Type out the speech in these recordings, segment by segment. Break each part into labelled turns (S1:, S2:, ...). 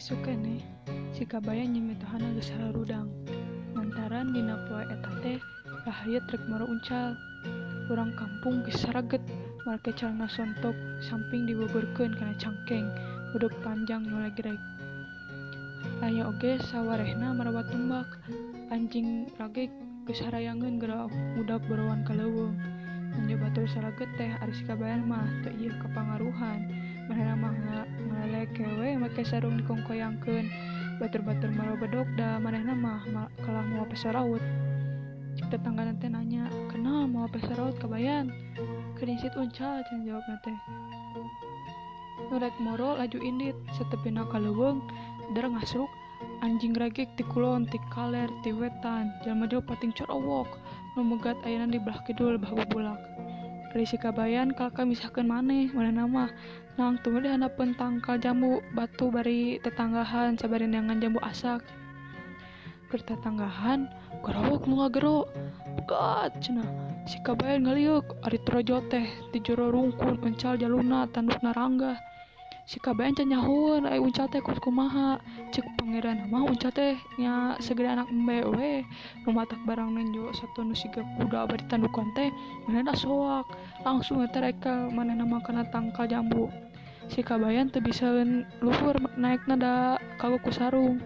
S1: isu kene jika geus nyemitahan besar dina poe eta teh bahaya trek maro uncal. Kurang kampung geus gesaraget mereka calna sontok samping diboborkan kana cangkeng udah panjang mulai gerek Ayo oge sawarehna merawat tumbak anjing rage harayangeun gara mudak berawan kaleweng Mandi batur saraget teh aris kabayan mah teu ieu kepangaruhan Manehna mah ngalelek we make sarung dikongkoyangkeun. Batur-batur maro bedog da manehna mah kalah moal pesaraut. Cik tetanggana teh nanya, "Kenal moal pesaraut kabayan?" "Kedisit uncal," cenah jawabna teh. Nu rek moro laju indit, satepina ka leuweung der ngasruk anjing ragek ti kulon, ti kaler, ti wetan, jalma jauh pating corowok nu megat ayana di belah kidul bah bubulak. Ari si kabayan kalka misahkeun maneh, manehna mah nangtung dihanapun tangkal jambu batu bari tetanggahan sabarenangan jambu asak. Bertetanggahan gorowok nu ngagero pegat cenah. Si kabayan ngaliuk ari trojo teh di jero rungkun uncal jaluna tanduk narangga. Si kabayan can nyahuan ai uncal teh kus kumaha. Ceuk pangeran mah uncal teh nya segede anak embe we. Nu matak barang nenjo satu nu siga kuda bari tandukan teh mana soak. Langsung eta reka mana nama kana tangkal jambu. si kabayan tuh bisa luhur naik nada kalau ku sarung.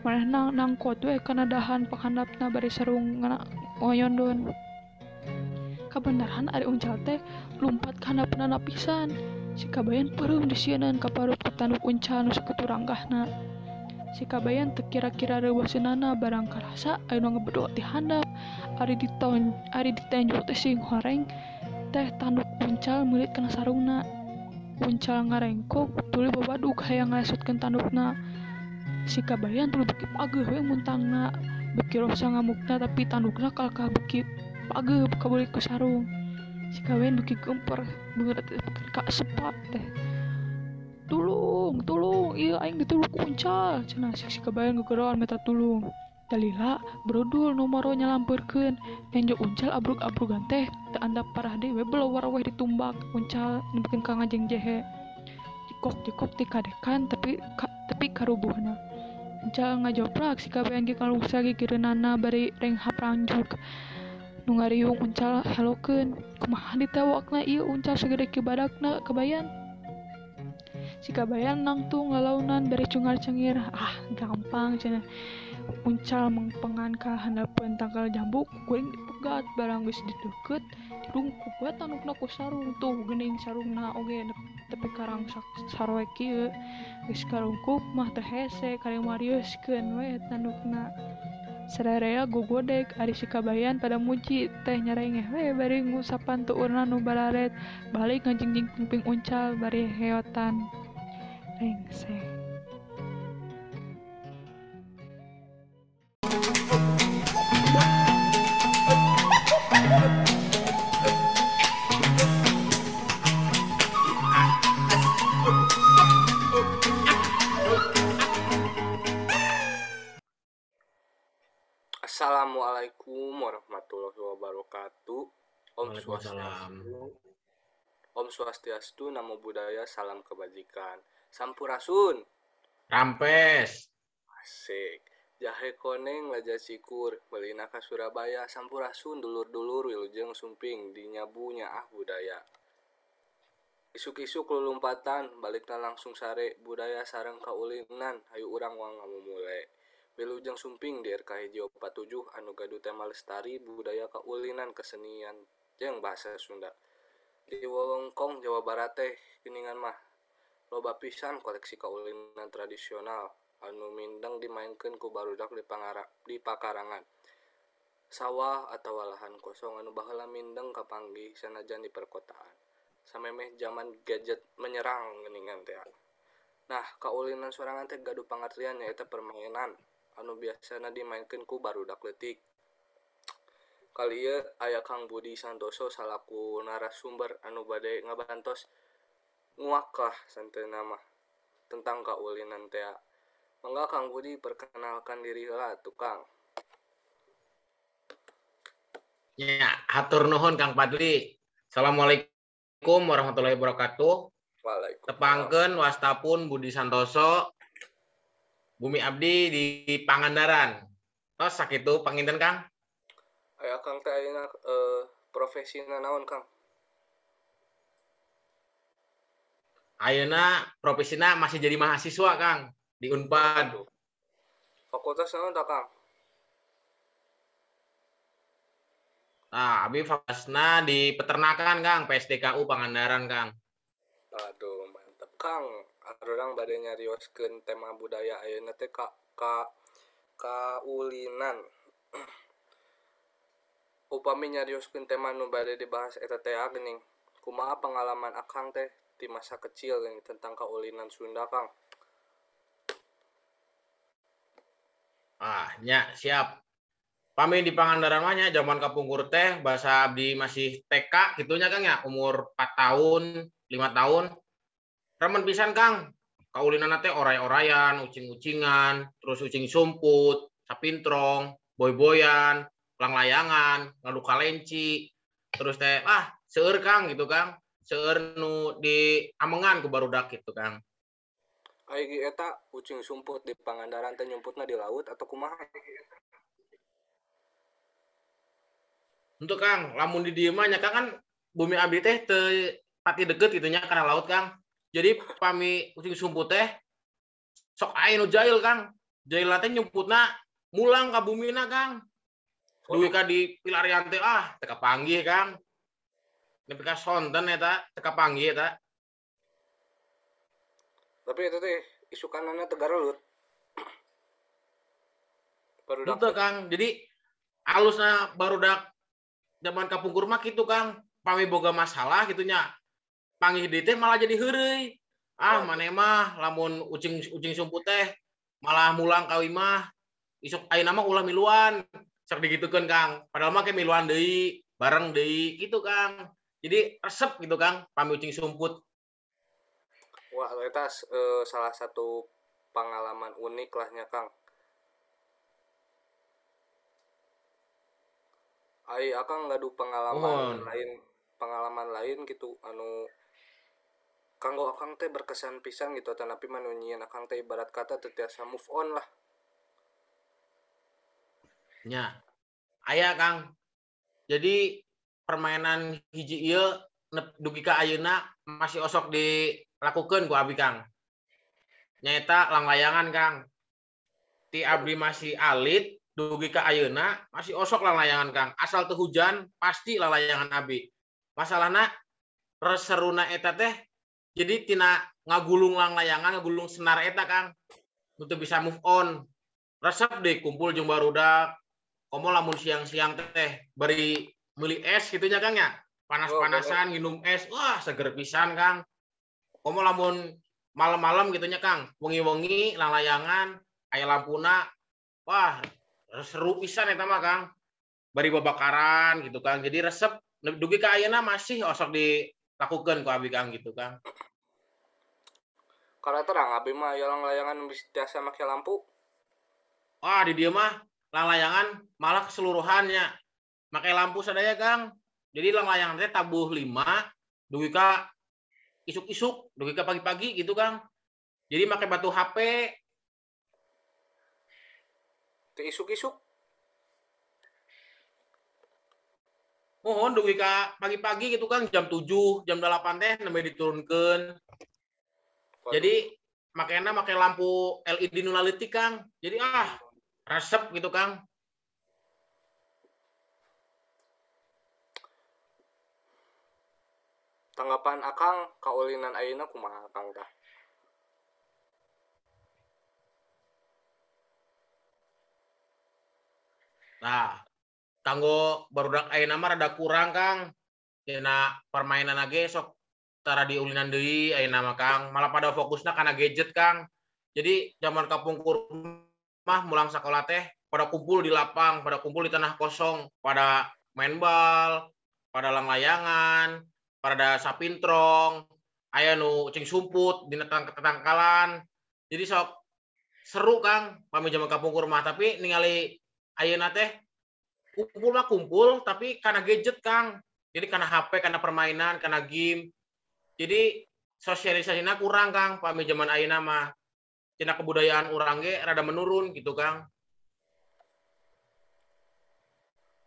S1: Mana nang nangkot we karena dahan pakhandapna bari sarung ngana ngoyondon kebenaran ari uncal teh lumpat karena penana pisan si kabayan perum ka kaparut petanuk uncal nusuk keturanggahna si kabayan teu kira-kira reueuh rewasinana barang karasa aya nu ngebedok di handap. Ari diton ari ditenjuk teh sing horeng teh tanduk uncal murid kana sarungna. Uncal ngarengkok tuli babaduk hayang ngasutkeun tandukna. Si kabayan tuli beki pageuh we muntangna. Beki rosa ngamukna tapi tandukna kalkah beki pageuh kabulik ke sarung. Si kabayan beki gemper beungeut teh ka teh. Tulung, tulung, iya aing ditulung uncal. Cenah si, si kabayan gegeroan minta tulung. Dalila brodul nomor nyalamperkeun. Nenjok uncal abruk-abrugan teh anda parah dewe belowar weh ditumbak uncal dibikin ka ngajeng jehe. Jikok jikok dikadekan tapi ka, tapi karubuhna. Uncal ngajoprak si kabean ge kalusa ge kirenana bari renghap ranjuk. Nu ngariung uncal helokeun kumaha ditewakna ieu uncal segede kibadakna kabayan. Si kabayan nangtung ngalaunan dari cungar cengir ah gampang cenah. Uncal mengpengan kahanapan tangkal jambu goreng dipegat barang guys dideket dirungku buat tanukna ku sarung tuh gening sarungna oge tepi karang sarwe kieu. Geus karungkup mah teh hese kareng mariuskeun we tanukna Serarea gogodek Ari sikabayan pada muji teh nyarengeh we bari ngusapan tuh urna nu balaret balik ngajingjing kuping uncal bari heotan.
S2: Rengsek.
S3: Waalaikumsalam.
S2: Om Swastiastu, Namo Buddhaya, Salam Kebajikan. Sampurasun.
S3: Rampes.
S2: Asik. Jahe koneng laja cikur, belina ka Surabaya, Sampurasun, dulur-dulur, wilujeng sumping, dinyabunya ah budaya. Isuk-isuk lulumpatan, balikna langsung sare, budaya sarang kaulinan, hayu urang wang ngamumule. Wilujeng sumping di RK 47, anu gadu tema lestari, budaya kaulinan, kesenian, yang bahasa Sunda. Di Wewengkong Jawa Barat teh geuningan mah loba pisan koleksi kaulinan tradisional anu mindeng dimainkan ku barudak di pangara di pakarangan. Sawah atau lahan kosong anu bahala mindeng kapanggi sanajan di perkotaan. Samemeh zaman gadget menyerang geningan teh. Nah kaulinan sorangan teh gaduh pengertian yaitu permainan. Anu biasana dimainkan ku barudak letik Kali ieu aya Kang Budi Santoso salaku narasumber anu bade ngabantos nguakah santeuna mah tentang kaulinan teh. Mangga Kang Budi perkenalkan diri heula atuh Kang.
S3: Ya, hatur nuhun Kang Padli. Assalamualaikum warahmatullahi wabarakatuh.
S2: Waalaikumsalam.
S3: Tepangkeun wastapun Budi Santoso Bumi Abdi di Pangandaran. Tos sakitu panginten Kang?
S2: Aya Kang teh ayeuna eh, profesina naon Kang?
S3: Ayeuna profesina masih jadi mahasiswa Kang di Unpad.
S2: Fakultas naon tak Kang?
S3: Nah, abi fakultasna di peternakan Kang, PSDKU Pangandaran Kang.
S2: Aduh, mantep Kang. Arurang bade nyarioskeun tema budaya ayeuna teh ka ka kaulinan. Upami nyarioskeun tema nu bade dibahas eta teh geuning. Kumaha pengalaman Akang teh di masa kecil geuning tentang kaulinan Sunda Kang?
S3: Ah, nya siap. Pami di Pangandaran zaman kapungkur teh bahasa abdi masih TK gitunya Kang ya, umur 4 tahun, 5 tahun. Remen pisan Kang. Kaulinan teh oray-orayan, ucing-ucingan, terus ucing sumput, sapintrong, boy-boyan, lang layangan, ngadu kalenci, terus teh ah seueur Kang gitu Kang. Seueur nu di amengan ku barudak gitu Kang.
S2: Ge eta ucing sumput di Pangandaran teh nyumputna di laut atau kumaha?
S3: Untuk Kang, lamun di dieu mah Kang kan bumi abdi teh teu pati deket gitu nya karena laut Kang. Jadi pami ucing sumput teh sok aya nu jail Kang. Jail teh nyumputna mulang ka bumina Kang. Duwi ka di pilarian teh ah teu kapanggih Kang. Nepi ka sonten eta teu kapanggih eta.
S2: Tapi itu teh isukanana teu garelut. Barudak
S3: Gitu Kang. Jadi alusna barudak zaman kapungkur mah gitu Kang. Pami boga masalah gitu nya. Panggih deui teh malah jadi heureuy. Ah,
S2: Waduh.
S3: maneh mah lamun ucing ucing sumput teh malah mulang ka mah isuk ayeuna mah ulah miluan. Sok digitukeun Kang. Padahal mah ke miluan deui, bareng deui gitu Kang. Jadi resep gitu Kang, pami ucing sumput.
S2: Wah, eta eh, salah satu pengalaman unik lahnya Kang. Ai akang ngadu pengalaman
S3: Mohon.
S2: lain pengalaman lain gitu anu kanggo akang teh berkesan pisan gitu tanapi manu nyieun akang teh ibarat kata teu tiasa move on lah.
S3: Nya. Aya Kang. Jadi permainan hiji ieu nep- dugi ka ayeuna masih osok dilakukeun ku abi Kang. Nyaeta lang layangan Kang. Ti abdi masih alit dugi ka ayeuna masih osok lang layangan Kang. Asal teu hujan pasti lang layangan abi. Masalahna reseruna eta teh jadi tina ngagulung lang layangan ngagulung senar eta Kang. Teu bisa move on. Resep deh kumpul jeung barudak. Komo lamun siang-siang teh beri meuli es gitu nya Kang ya. Panas-panasan minum es. Wah, seger pisan Kang. Komo lamun malam-malam gitu nya Kang. Wengi-wengi lang layangan aya lampuna. Wah, seru pisan eta mah Kang. Bari babakaran gitu Kang. Jadi resep dugi ka ayeuna masih osok dilakukeun ku abi Kang gitu Kang.
S2: Karena terang abi mah yalang layangan bisa tiasa make lampu.
S3: Wah, di dia mah layangan malah keseluruhannya. Makai lampu sadaya, Kang. Jadi lang layangan teh tabuh lima, dugi ka isuk-isuk, dugi ka pagi-pagi gitu, Kang. Jadi makai batu HP,
S2: Teu isuk-isuk.
S3: mohon dugi ka pagi-pagi gitu, Kang, jam 7, jam 8 teh nembe diturunkeun.
S2: Waduh.
S3: Jadi makainya makai lampu LED nu leutik, Kang. Jadi ah, resep gitu, Kang.
S2: tanggapan akang kaulinan ayeuna kumaha akang tah?
S3: Nah, kanggo barudak ayeuna mah rada kurang, Kang. Dina permainan ge sok tara diulinan deui ayeuna mah, Kang. Malah pada fokusna kana gadget, Kang. Jadi zaman kapungkur mah mulang sekolah teh pada kumpul di lapang, pada kumpul di tanah kosong, pada main bal, pada lang layangan, pada sapintrong, aya nu ucing sumput dina tetangkalan. Jadi sok seru Kang pami zaman kapungkur mah tapi ningali ayeuna teh kumpul mah kumpul tapi karena gadget Kang. Jadi karena HP, karena permainan, karena game. Jadi sosialisasinya kurang Kang pami zaman ayeuna mah. Cina kebudayaan orang ge rada menurun gitu Kang.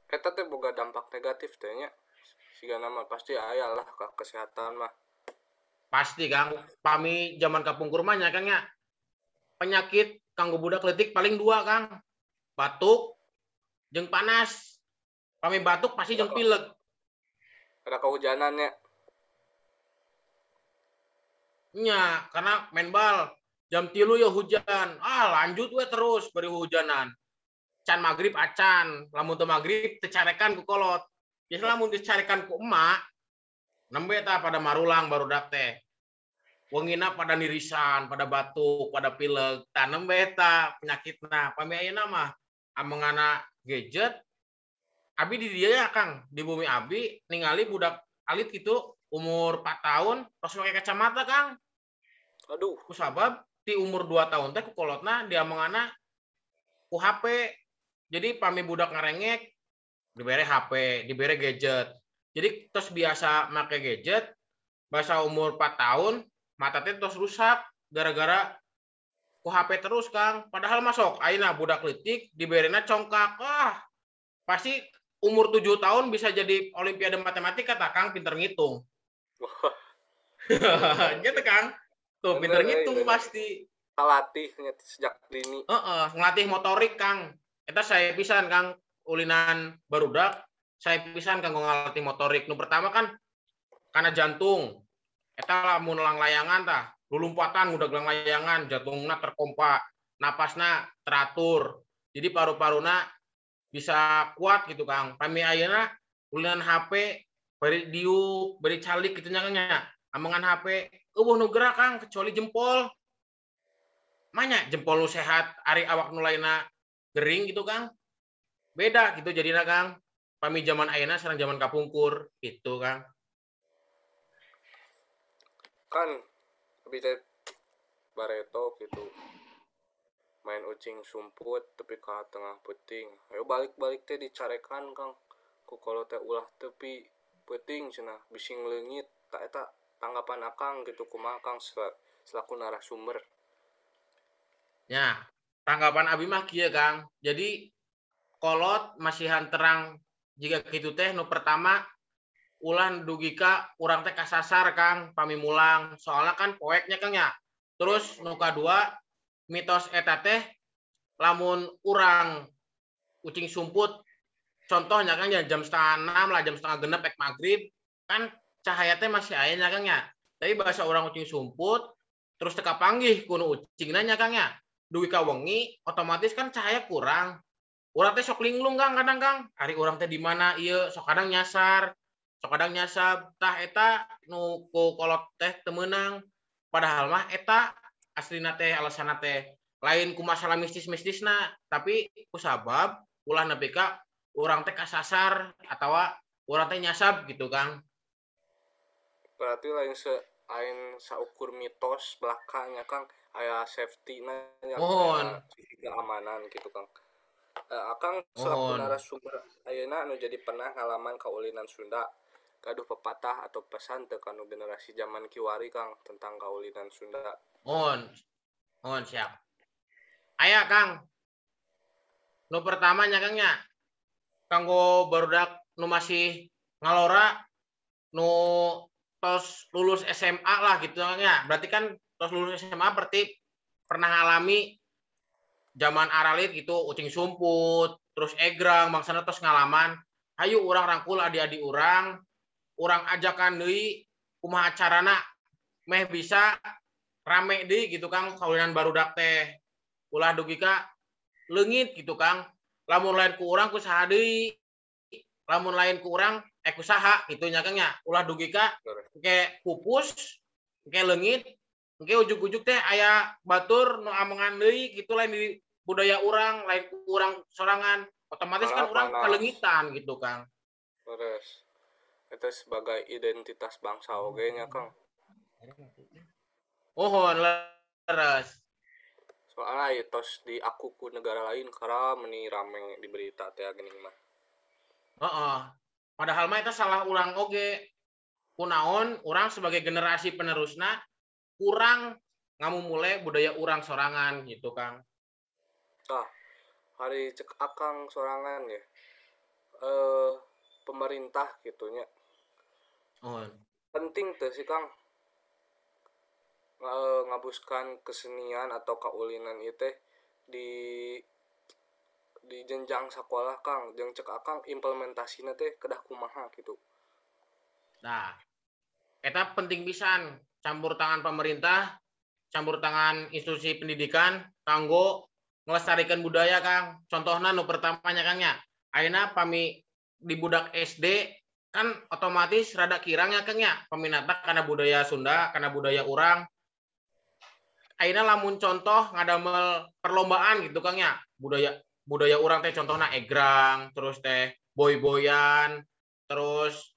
S2: Eta teh boga dampak negatif teh nya. Siga nama pasti aya lah ke kesehatan mah.
S3: Pasti Kang, pami zaman kapungkur mah nya Kang ya. Penyakit kanggo budak letik paling dua Kang. Batuk jeung panas. Pami batuk pasti jeung pilek.
S2: Ada kehujanannya.
S3: Nya, karena main bal jam tilu ya hujan. Ah, lanjut we terus beri hujanan. Can maghrib acan, lamun teu maghrib tecarekan ku kolot. Jadi lamun dicarekan ku emak, nembe ta pada marulang baru dak teh. Wengina pada nirisan, pada batuk, pada pilek, ta nembe ta penyakitna. Pami ayeuna mah amengana gadget Abi di dia ya Kang, di bumi Abi ningali budak alit gitu umur 4 tahun terus pakai kacamata Kang.
S2: Aduh,
S3: Ku sabab di umur 2 tahun teh ku kolotna dia mengana ku HP. Jadi pami budak ngarengek dibere HP, dibere gadget. Jadi terus biasa make gadget, bahasa umur 4 tahun, mata teh terus rusak gara-gara ku HP terus Kang. Padahal masuk ayeuna budak letik diberena congkak. Wah, pasti umur 7 tahun bisa jadi olimpiade matematika tak Kang pinter ngitung. gitu Kang. Tuh pinter
S2: Bener,
S3: ngitung
S2: bener.
S3: pasti.
S2: kalatih nya sejak dini.
S3: Heeh, ngelatih motorik Kang. Eta saya pisan Kang ulinan barudak. Saya pisan kanggo ngelatih motorik. Nu pertama kan karena jantung. Eta lamun lang layangan tah, lulumpatan udah gelang layangan, jantungna terkompa, napasna teratur. Jadi paru-paruna bisa kuat gitu Kang. Pami ayeuna ulinan HP beri diuk, beri calik gitu nya Kang nya. Amangan HP, eueuh nu gerak Kang kecuali jempol. Manya jempol nu sehat, ari awak nu lainna gering gitu Kang. Beda gitu jadinya Kang. Pami zaman ayeuna sareng zaman kapungkur gitu Kang.
S2: Kan teh bareto gitu. Main ucing sumput tapi ka tengah peting. Ayo balik-balik teh dicarekan Kang. Ku kalau teh ulah tepi peting cenah bising leungit tak eta tanggapan Akang gitu kumaha Kang sel- selaku narasumber.
S3: Ya, tanggapan Abi mah kieu Kang. Jadi kolot masihan terang jika gitu teh nu pertama ulah dugika urang teh kasasar Kang pami mulang. Soalnya kan poeknya Kang ya. Terus nu kadua mitos eta teh lamun urang ucing sumput contohnya Kang ya jam setengah enam lah jam setengah genep ek maghrib kan cahaya teh masih aya nya Kang ya. Tapi bahasa orang ucing sumput terus teka panggih kuno ucing nanya Kang ya. Duwi ka wengi otomatis kan cahaya kurang. Urang teh sok linglung Kang kadang Kang. Hari urang teh di mana ieu sok kadang nyasar sok kadang nyasar tah eta nu kolot teh teu meunang padahal mah eta aslina teh alasana teh lain ku masalah mistis-mistisna. Tapi ku sabab ulah nepi ka urang teh kasasar atawa urang teh nyasab gitu Kang
S2: Berarti lain se lain saukur mitos belakangnya Kang aya safety na yang sisi keamanan gitu Kang. Eh, Akang selaku
S3: Mohon.
S2: narasumber ayeuna anu jadi pernah ngalaman kaulinan Sunda gaduh pepatah atau pesan teu kanu generasi zaman kiwari Kang tentang kaulinan Sunda.
S3: Mohon. Mohon siap. Aya Kang. Nu pertama nya Kang nya. Kanggo barudak nu masih ngalora nu tos lulus SMA lah gitu nya. Berarti kan tos lulus SMA berarti pernah ngalami zaman aralit gitu ucing sumput, terus egrang bangsana tos ngalaman. Hayu urang rangkul adik-adik urang, urang ajakan deui kumaha carana meh bisa rame deh gitu Kang kawinan barudak teh ulah dugi ka leungit gitu Kang lamun lain ku urang ku lamun lain ku urang eh ku saha gitu nya Kang nya ulah dugi ka ke pupus ke leungit ke ujuk-ujuk teh aya batur nu amengan deui gitu lain di budaya urang lain ku urang sorangan otomatis kan
S2: panas.
S3: kalengitan gitu Kang
S2: Terus itu sebagai identitas bangsa oge nya Kang.
S3: ohon leres
S2: Soalnya ya tos di aku ku negara lain karena meni rame di berita teh geuning mah.
S3: Heeh. Padahal mah itu salah ulang oge. Kunaon orang sebagai generasi penerusna kurang ngamu mulai budaya orang sorangan gitu Kang.
S2: Tah, hari cek akang sorangan ya. Eh pemerintah gitunya.
S3: Oh,
S2: Penting tuh sih Kang eh, ngabuskan kesenian atau kaulinan itu di di jenjang sekolah Kang jeung cek akang implementasinya teh kedah kumaha gitu.
S3: nah, eta penting pisan campur tangan pemerintah, campur tangan institusi pendidikan kanggo ngelestarikan budaya Kang. Contohnya nu pertamanya Kang ya. Ayeuna pami di budak SD kan otomatis rada kirang ya Kang ya peminatna karena budaya Sunda, karena budaya orang. Ayeuna lamun contoh ngadamel perlombaan gitu Kang ya. Budaya budaya orang teh contohnya egrang, terus teh boy-boyan, terus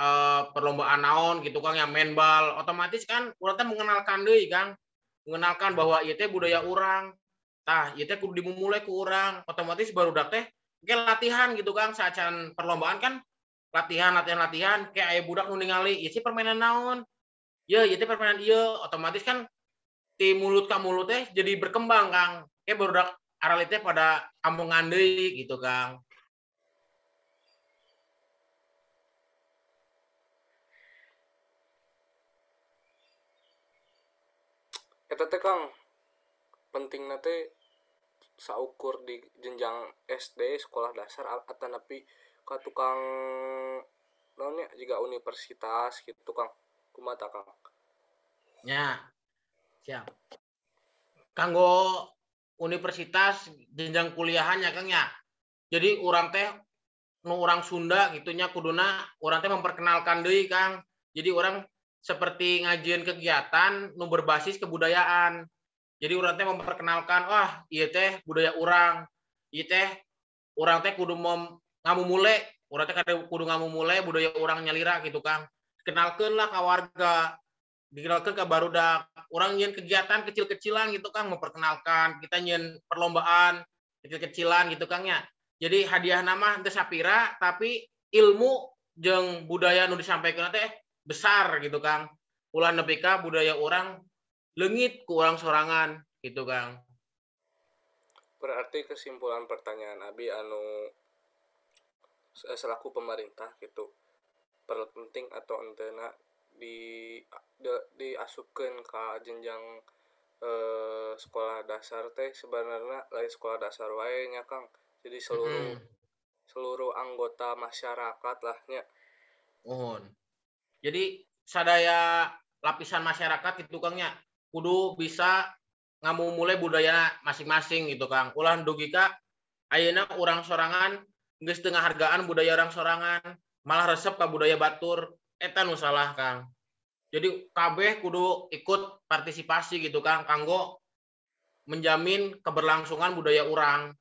S3: eh, perlombaan naon gitu Kang ya main bal. Otomatis kan urang teh mengenalkan deui Kang. Mengenalkan bahwa teh budaya orang. Tah, teh kudu dimulai ku urang. Otomatis baru teh Oke latihan gitu Kang saacan perlombaan kan latihan latihan latihan kayak aya budak nu ningali sih permainan naon ya teh permainan ieu otomatis kan di mulut ka mulut teh jadi berkembang Kang kayak baru dak arali teh pada ampungan deui gitu Kang
S2: Eta teh Kang pentingna teh saukur di jenjang SD sekolah dasar atau napi ka tukang naonnya juga universitas gitu Kang. Kumata Kang.
S3: ya siap kanggo universitas jenjang kuliahannya Kang ya. Jadi orang teh nu orang Sunda gitunya kuduna orang teh memperkenalkan deui Kang. Jadi orang seperti ngajian kegiatan nu berbasis kebudayaan. Jadi orang teh memperkenalkan wah iya teh budaya orang iya teh orang teh kudu mem ngamu mule orang teh kudu ngamu mule budaya orang nyalira gitu Kang. Kenalkan lah ke warga dikenalkan ke barudak. Orang nyen kegiatan kecil-kecilan gitu Kang. Memperkenalkan kita nyen perlombaan kecil-kecilan gitu Kang ya. Jadi hadiah nama teh sapira tapi ilmu jeung budaya nu disampaikan teh besar gitu Kang. Ulah nepi ka budaya orang leungit ku orang sorangan gitu Kang.
S2: Berarti kesimpulan pertanyaan Abi anu se- selaku pemerintah gitu perlu penting atau entena di de- diasupkeun ka jenjang eh, sekolah dasar teh sebenarnya lain sekolah dasar wae nya Kang. Jadi seluruh
S3: Mm-mm.
S2: seluruh anggota masyarakat lah nya.
S3: Mohon. Jadi sadaya lapisan masyarakat itu Kang nya kudu bisa ngamu mulai budaya masing-masing gitu Kang. Ulah dugika ayeuna urang sorangan geus tengah hargaan budaya orang sorangan, malah resep ka budaya batur. Eta nu salah Kang. Jadi kabeh kudu ikut partisipasi gitu Kang kanggo menjamin keberlangsungan budaya orang.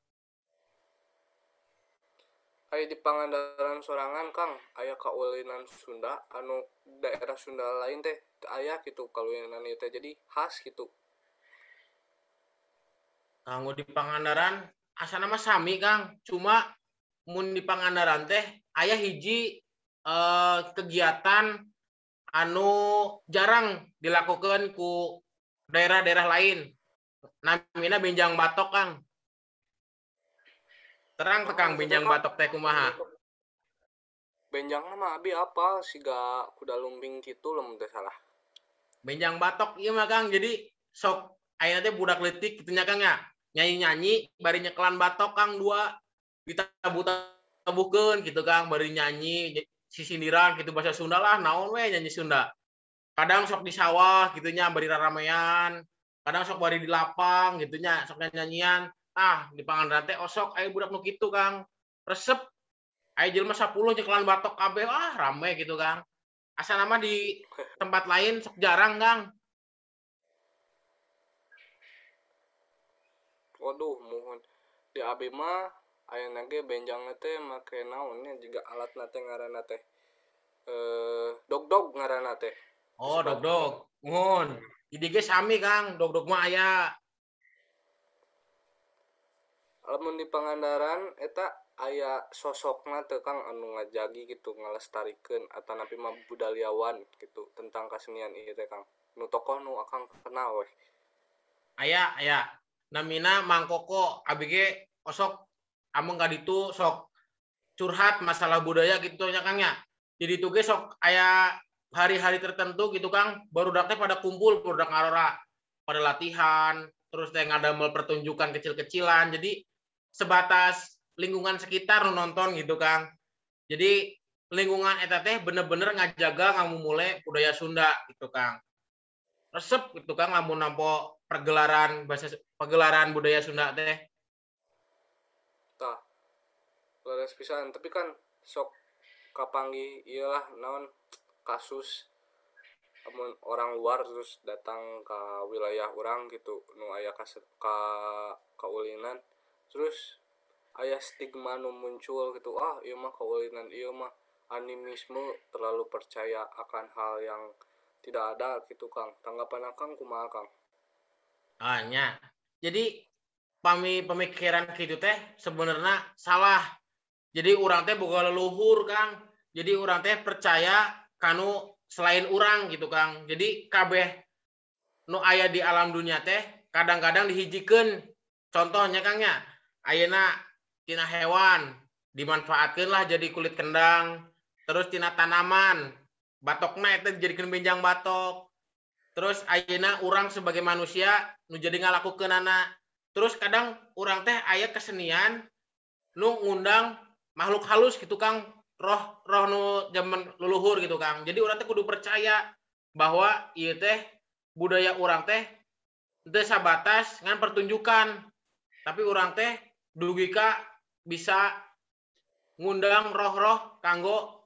S2: Aya di Pangandaran sorangan Kang, aya kaulinan Sunda anu daerah Sunda lain teh teu aya gitu kaulinan ieu teh jadi khas gitu.
S3: Kanggo di Pangandaran asana mah sami Kang, cuma mun di Pangandaran teh aya hiji eh, kegiatan anu jarang dilakukan ku daerah-daerah lain. Namina benjang batok Kang. Terang teh Kang
S2: Ah,
S3: benjang
S2: Kang.
S3: batok teh kumaha?
S2: Benjang mah abi apa siga kuda lumbing gitu loh teu salah.
S3: Benjang batok ieu mah Kang. Jadi sok ayeuna teh budak leutik kitu nya Kang ya. Nyanyi-nyanyi bari nyekelan batok Kang dua ditabuh-tabuhkeun gitu Kang bari nyanyi sisindiran gitu bahasa Sunda lah naon we nyanyi Sunda. Kadang sok di sawah gitu nya bari raramean. Kadang sok bari di lapang gitu nya sok nyanyian. Ah, di Pangandaran teh osok aya budak nu kitu Kang. Resep aya jelema 10 nyekelan batok kabeh ah rame gitu Kang. Asa nama di tempat lain sok jarang Kang.
S2: Waduh, mohon di abi mah aya nage benjang teh make naonnya juga alat nate ngaranna teh. Eh dog-dog ngaranna teh.
S3: Oh, dog-dog. Ngun. Jadi ge sami Kang, dog-dog mah aya.
S2: Lamun di Pangandaran eta aya sosokna teu Kang anu ngajagi gitu ngalestarikeun atau napi mah budayawan gitu tentang kesenian ieu teh Kang. nu tokoh nu akang kenal weh
S3: aya aya namina Mang Koko abg osok amun gak ditu sok curhat masalah budaya gitu nya Kang ya jadi tuh sok aya hari-hari tertentu gitu Kang baru teh pada kumpul baru ngarora pada latihan terus teh ngadamel pertunjukan kecil-kecilan jadi sebatas lingkungan sekitar nonton gitu Kang jadi lingkungan eta teh bener-bener ngajaga ngamu mulai budaya Sunda gitu Kang. Resep gitu Kang lamun nampo pergelaran bahasa pergelaran budaya Sunda teh.
S2: tah leres pisan tapi kan sok kapanggi iyalah naon kasus amun orang luar terus datang ke wilayah orang gitu nu aya ka ka kaulinan terus aya stigma nu muncul gitu ah iya mah kaulinan iya mah animisme terlalu percaya akan hal yang tidak ada gitu Kang tanggapan Kang kumaha Kang
S3: Hanya. Jadi pami pemikiran gitu teh sebenarnya salah. Jadi orang teh boga leluhur Kang. Jadi orang teh percaya kanu selain orang gitu Kang. Jadi kabeh nu aya di alam dunia teh kadang-kadang dihijikeun. Contohnya Kangnya, ayeuna tina hewan dimanfaatkan lah jadi kulit kendang, terus tina tanaman batokna itu dijadikan benjang batok terus ayeuna orang sebagai manusia nu jadi ngalakukeun anak terus kadang orang teh aya kesenian nu ngundang makhluk halus gitu Kang roh roh nu zaman leluhur gitu Kang jadi orang teh kudu percaya bahwa iya teh budaya orang teh teu sabatas ngan pertunjukan tapi orang teh dugika bisa ngundang roh-roh kanggo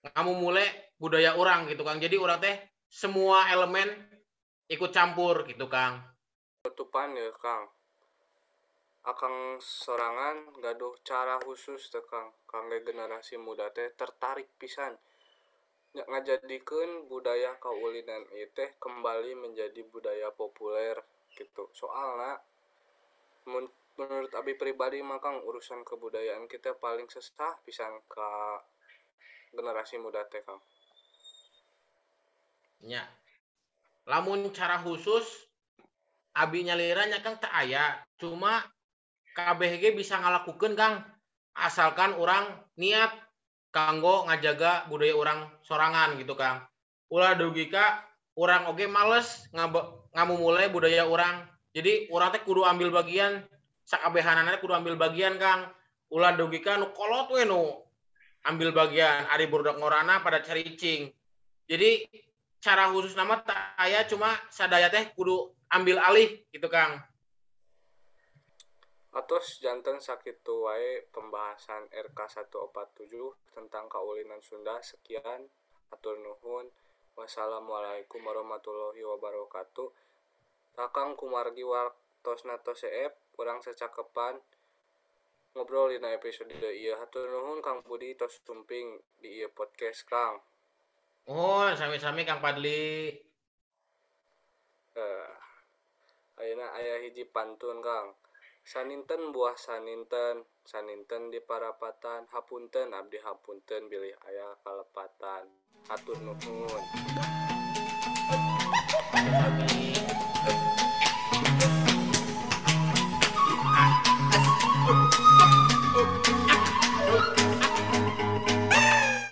S3: kamu mulai budaya orang gitu Kang. Jadi orang teh semua elemen ikut campur gitu Kang.
S2: penutupan ya Kang Akang sorangan gaduh cara khusus teh Kang kangge generasi muda teh tertarik pisan Nya ngajadikeun budaya kaulinan teh kembali menjadi budaya populer gitu soalnya menurut abi pribadi mah Kang urusan kebudayaan kita paling sesah pisan ke generasi muda teh Kang
S3: Ya. Lamun cara khusus abi nyaliranya Kang tak aya. Cuma KBG bisa ngalakukeun Kang asalkan orang niat kanggo ngajaga budaya orang sorangan gitu Kang. Ulah dugika orang oge males ngabe- ngamumulai budaya orang. Jadi orang teh kudu ambil bagian sakabehanana kudu ambil bagian Kang. Ulah dugika nu kolot we nu ambil bagian ari budak ngorana pada caricing. Jadi cara khusus nama tak aya cuma sadaya teh kudu ambil alih gitu Kang.
S2: Atos janten sakitu wae pembahasan RK 147 tentang kaulinan Sunda. Sekian atur nuhun. Wassalamualaikum warahmatullahi wabarakatuh. Kakang kumargi wartosna toseep urang secakepan ngobrol dina episode ieu. Hatur nuhun Kang Budi tos tumping di ieu podcast Kang.
S3: Oh, sami-sami Kang Padli.
S2: eh ayeuna aya hiji pantun Kang Saninten buah saninten, saninten di parapatan, hapunten abdi hapunten bilih ayah kalepatan. Hatur nuhun.